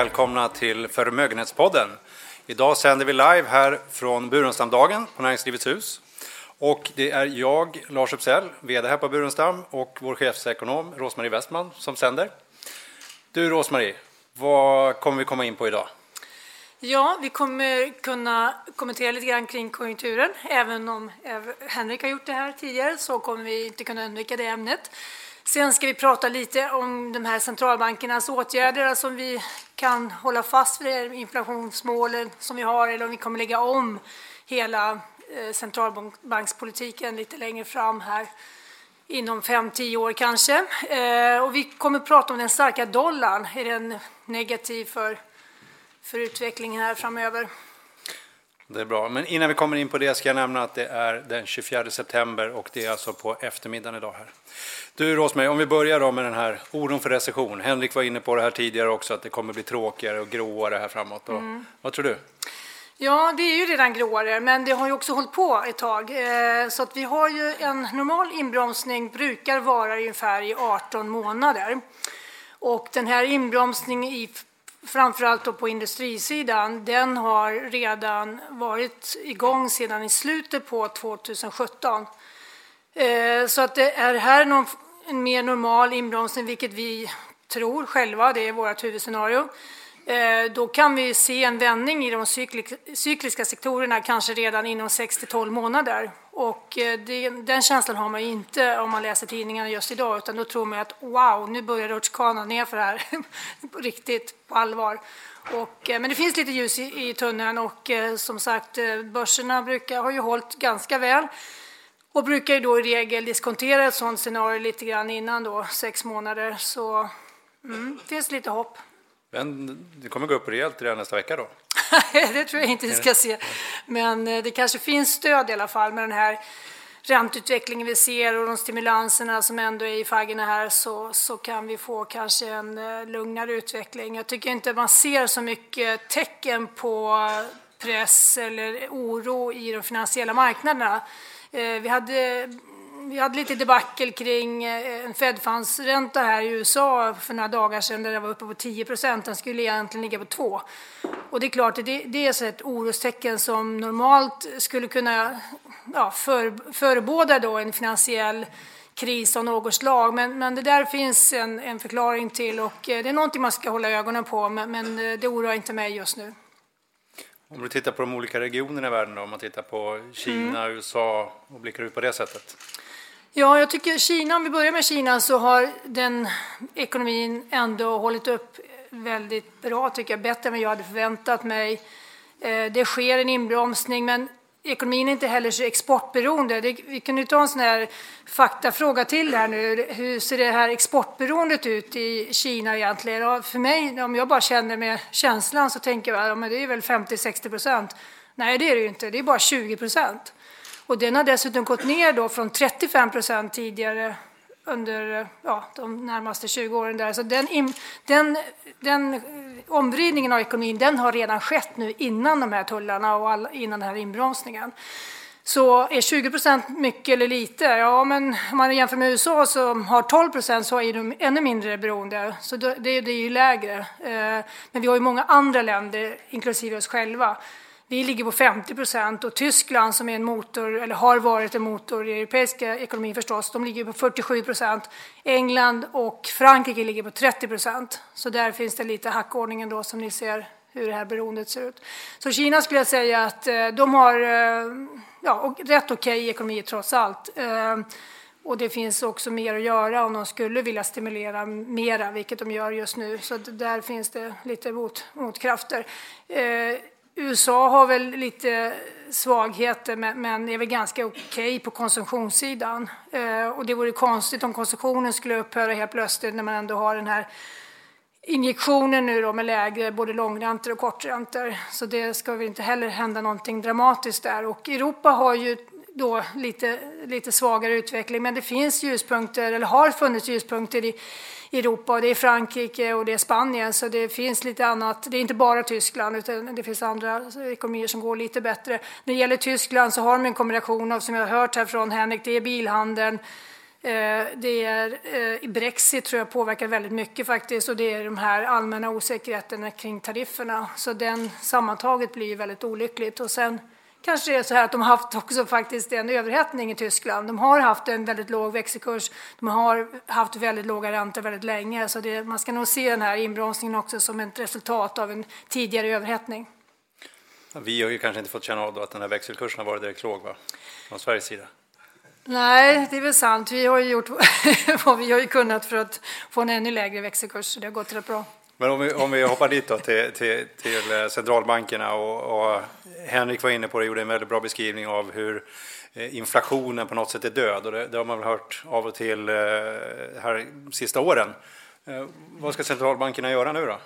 välkomna till Förmögenhetspodden. Idag sänder vi live här från Burenstamdagen på Näringslivets hus. Och det är jag, Lars Uppsell, VD här på Burenstam och vår chefsekonom Rosmarie Westman som sänder. Du Rosmarie, vad kommer vi komma in på idag? Ja, vi kommer kunna kommentera lite grann kring konjunkturen. Även om Henrik har gjort det här tidigare så kommer vi inte kunna undvika det ämnet. Sen ska vi prata lite om de här centralbankernas åtgärder alltså om vi kan hålla fast vid inflationsmålen som vi har eller om vi kommer lägga om hela eh, centralbankspolitiken lite längre fram här inom 5-10 år kanske. Eh, och vi kommer prata om den starka dollarn. Är den negativ för, för utvecklingen här framöver? Det är bra. Men innan vi kommer in på det ska jag nämna att det är den 24 september och det är alltså på eftermiddagen idag här. Du Rosmarie, om vi börjar då med den här oron för recession. Henrik var inne på det här tidigare också, att det kommer bli tråkigare och gråare här framåt. Mm. Vad tror du? Ja, det är ju redan gråare, men det har ju också hållit på ett tag. Eh, så att vi har ju en normal inbromsning brukar vara ungefär i 18 månader. Och den här inbromsningen i framförallt då på industrisidan, den har redan varit igång sedan i slutet på 2017. Eh, så att det är här någon, en mer normal inbromsning, vilket vi tror själva, det är vårt huvudscenario. Eh, då kan vi se en vändning i de cykliska sektorerna kanske redan inom 6-12 månader. Och eh, det, den känslan har man inte om man läser tidningarna just idag, utan då tror man att wow, nu börjar rutschkanan ner för det här riktigt på allvar. Och, eh, men det finns lite ljus i, i tunneln och eh, som sagt, börserna brukar, har ju hållit ganska väl och brukar ju då i regel diskontera ett sådant scenario lite grann innan då, sex månader. Så mm, det finns lite hopp. Men det kommer gå upp rejält redan nästa vecka då? det tror jag inte vi ska se. Men eh, det kanske finns stöd i alla fall med den här ränteutvecklingen vi ser och de stimulanserna som ändå är i faggorna här så, så kan vi få kanske en eh, lugnare utveckling. Jag tycker inte man ser så mycket tecken på eh, press eller oro i de finansiella marknaderna. Vi hade, vi hade lite debacle kring en Fed-funds-ränta här i USA för några dagar sedan där det var uppe på 10 procent. Den skulle egentligen ligga på 2. Och det är klart, det, det är ett orostecken som normalt skulle kunna ja, för, förebåda då en finansiell kris av något slag. Men, men det där finns en, en förklaring till och eh, det är någonting man ska hålla ögonen på, men, men det oroar inte mig just nu. Om du tittar på de olika regionerna i världen, då, om man tittar på Kina, mm. USA och blickar ut på det sättet? Ja, jag tycker Kina, om vi börjar med Kina, så har den ekonomin ändå hållit upp väldigt bra, tycker jag, bättre än vad jag hade förväntat mig. Eh, det sker en inbromsning, men ekonomin är inte heller så exportberoende. Det, vi kan ju ta en sån här faktafråga till här nu. Hur ser det här exportberoendet ut i Kina egentligen? Och för mig, om jag bara känner med känslan så tänker jag att ja, det är väl 50-60 procent. Nej, det är det ju inte. Det är bara 20 procent. Och den har dessutom gått ner då från 35 procent tidigare under eh, ja, de närmaste 20 åren. Där. Så den, den, den eh, omvridningen av ekonomin den har redan skett nu innan de här tullarna och all, innan den här inbromsningen. Så är 20 procent mycket eller lite? Ja, men om man jämför med USA som har 12 procent så är de ännu mindre beroende. Så det, det är ju lägre. Eh, men vi har ju många andra länder, inklusive oss själva, vi ligger på 50 procent och Tyskland som är en motor, eller har varit en motor i europeiska ekonomin förstås, de ligger på 47 procent. England och Frankrike ligger på 30 procent. Så där finns det lite hackordningen då som ni ser hur det här beroendet ser ut. Så Kina skulle jag säga att eh, de har eh, ja, rätt okej okay ekonomi trots allt. Eh, och det finns också mer att göra om de skulle vilja stimulera mera, vilket de gör just nu. Så där finns det lite mot, motkrafter. USA har väl lite svagheter men är väl ganska okej okay på konsumtionssidan. Eh, och det vore konstigt om konsumtionen skulle upphöra helt plötsligt när man ändå har den här injektionen nu då med lägre både långräntor och korträntor. Så det ska väl inte heller hända någonting dramatiskt där. Och Europa har ju då lite, lite svagare utveckling men det finns ljuspunkter, eller har funnits ljuspunkter i Europa. Det är Frankrike och det är Spanien, så det finns lite annat. Det är inte bara Tyskland, utan det finns andra ekonomier som går lite bättre. När det gäller Tyskland så har de en kombination av, som jag har hört här från Henrik, det är bilhandeln, eh, det är, eh, Brexit tror jag påverkar väldigt mycket faktiskt och det är de här allmänna osäkerheterna kring tarifferna. Så den sammantaget blir väldigt olyckligt. Och sen kanske det är så här att de har haft också faktiskt en överhettning i Tyskland. De har haft en väldigt låg växelkurs. De har haft väldigt låga räntor väldigt länge. Så det, man ska nog se den här inbromsningen också som ett resultat av en tidigare överhettning. Vi har ju kanske inte fått känna av att den här växelkursen har varit direkt låg va? från Sveriges sida. Nej, det är väl sant. Vi har ju gjort vad vi har kunnat för att få en ännu lägre växelkurs. Det har gått rätt bra. Men om vi, om vi hoppar dit då till, till, till eh, centralbankerna och, och, Henrik var inne på det, gjorde en väldigt bra beskrivning av hur eh, inflationen på något sätt är död och det, det har man väl hört av och till eh, här sista åren. Vad ska centralbankerna göra nu då?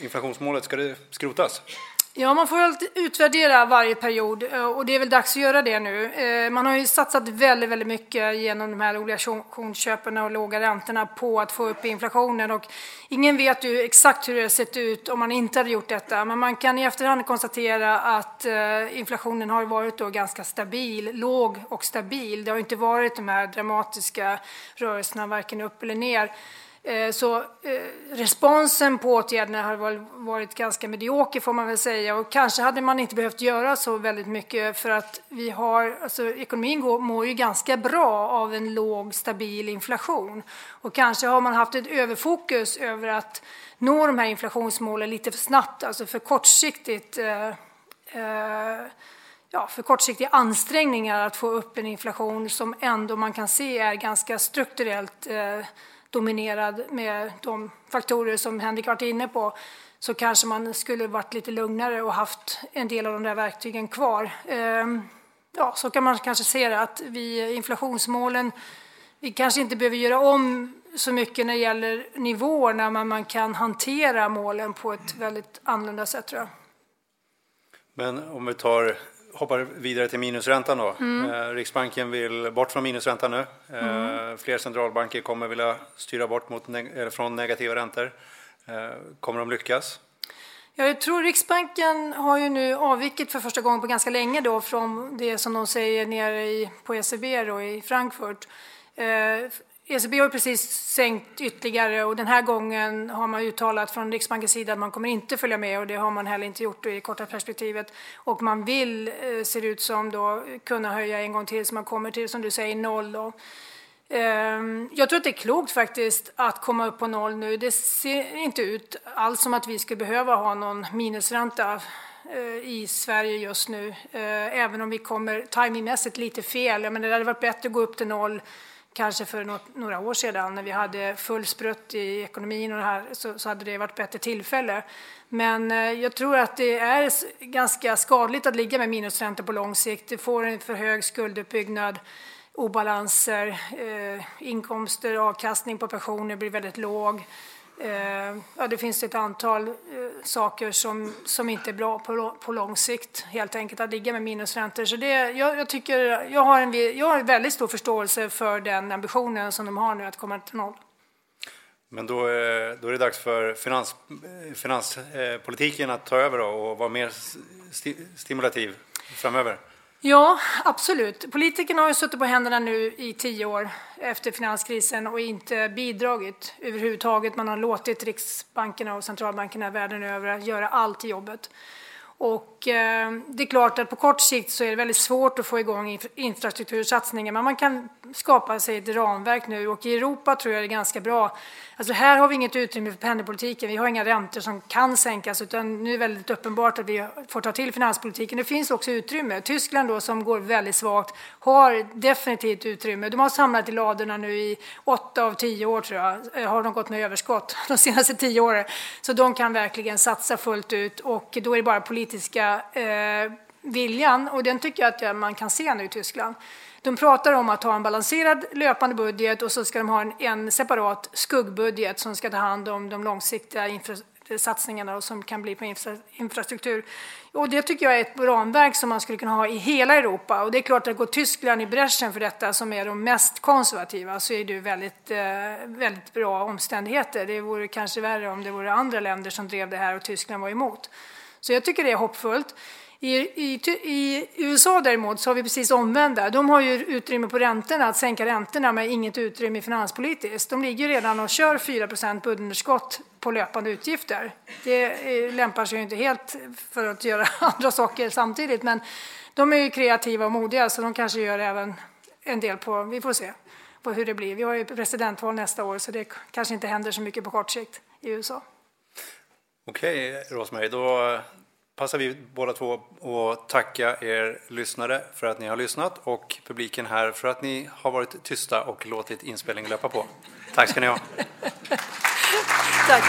Inflationsmålet, ska det skrotas? Ja, man får alltid utvärdera varje period eh, och det är väl dags att göra det nu. Eh, man har ju satsat väldigt, väldigt mycket genom de här obligationsköpen och låga räntorna på att få upp inflationen och ingen vet ju exakt hur det sett ut om man inte hade gjort detta. Men man kan i efterhand konstatera att eh, inflationen har varit då ganska stabil, låg och stabil. Det har inte varit de här dramatiska rörelserna, varken upp eller ner. Eh, så eh, responsen på åtgärderna har varit ganska medioker får man väl säga. Och kanske hade man inte behövt göra så väldigt mycket för att vi har, alltså ekonomin går, mår ju ganska bra av en låg stabil inflation. Och kanske har man haft ett överfokus över att nå de här inflationsmålen lite för snabbt, alltså för kortsiktigt eh, eh, ja, för kortsiktiga ansträngningar att få upp en inflation som ändå man kan se är ganska strukturellt eh, dominerad med de faktorer som Henrik varit inne på så kanske man skulle varit lite lugnare och haft en del av de där verktygen kvar. Ehm, ja, så kan man kanske se det att vi inflationsmålen, vi kanske inte behöver göra om så mycket när det gäller nivåerna, men man kan hantera målen på ett väldigt annorlunda sätt tror jag. Men om vi tar hoppar vidare till minusräntan då. Mm. Eh, Riksbanken vill bort från minusräntan nu. Eh, mm. Fler centralbanker kommer vilja styra bort mot neg från negativa räntor. Eh, kommer de lyckas? Jag tror Riksbanken har ju nu avvikit för första gången på ganska länge då från det som de säger nere i, på ECB då i Frankfurt. ECB har precis sänkt ytterligare och den här gången har man uttalat från Riksbankens sida att man kommer inte följa med och det har man heller inte gjort i det korta perspektivet. Och man vill, eh, ser det ut som, då, kunna höja en gång till så man kommer till, som du säger, noll. Då. Ehm, jag tror att det är klokt faktiskt att komma upp på noll nu. Det ser inte ut alls som att vi skulle behöva ha någon minusränta eh, i Sverige just nu, eh, även om vi kommer timingmässigt lite fel. Men det hade varit bättre att gå upp till noll kanske för några år sedan när vi hade full sprutt i ekonomin och det här, så, så hade det varit bättre tillfälle. Men eh, jag tror att det är ganska skadligt att ligga med minusräntor på lång sikt. Det får en för hög skulduppbyggnad, obalanser, eh, inkomster, avkastning på pensioner blir väldigt låg. Eh, ja, det finns ett antal eh, saker som, som inte är bra på, på lång sikt, helt enkelt, att ligga med minusräntor. Så det, jag, jag, tycker, jag, har en, jag har en väldigt stor förståelse för den ambitionen som de har nu att komma till noll. Men då, eh, då är det dags för finans, eh, finanspolitiken att ta över och vara mer sti, stimulativ framöver? Ja, absolut. Politikerna har ju suttit på händerna nu i tio år efter finanskrisen och inte bidragit överhuvudtaget. Man har låtit Riksbankerna och centralbankerna världen över göra allt i jobbet. Och eh, det är klart att på kort sikt så är det väldigt svårt att få igång infrastruktursatsningar, men man kan skapa sig ett ramverk nu och i Europa tror jag det är ganska bra. Alltså här har vi inget utrymme för penningpolitiken, vi har inga räntor som kan sänkas utan nu är det väldigt uppenbart att vi får ta till finanspolitiken. Det finns också utrymme. Tyskland då som går väldigt svagt har definitivt utrymme. De har samlat i ladorna nu i åtta av tio år tror jag, har de gått med överskott de senaste tio åren. Så de kan verkligen satsa fullt ut och då är det bara politiska eh, viljan och den tycker jag att man kan se nu i Tyskland. De pratar om att ha en balanserad löpande budget och så ska de ha en, en separat skuggbudget som ska ta hand om de långsiktiga infra, satsningarna som kan bli på infra, infrastruktur. Och det tycker jag är ett ramverk som man skulle kunna ha i hela Europa. Och det är klart att går Tyskland i bräschen för detta, som är de mest konservativa, så är det väldigt, eh, väldigt bra omständigheter. Det vore kanske värre om det vore andra länder som drev det här och Tyskland var emot. Så jag tycker det är hoppfullt. I, i, I, USA däremot så har vi precis omvända. De har ju utrymme på räntorna, att sänka räntorna, men inget utrymme finanspolitiskt. De ligger redan och kör 4% budgetunderskott på löpande utgifter. Det eh, lämpar sig ju inte helt för att göra andra saker samtidigt, men de är ju kreativa och modiga så de kanske gör även en del på, vi får se på hur det blir. Vi har ju presidentval nästa år så det kanske inte händer så mycket på kort sikt i USA. Okej, Rosmarie, då passar vi båda två att tacka er lyssnare för att ni har lyssnat och publiken här för att ni har varit tysta och låtit inspelningen löpa på. Tack ska ni ha. Tack.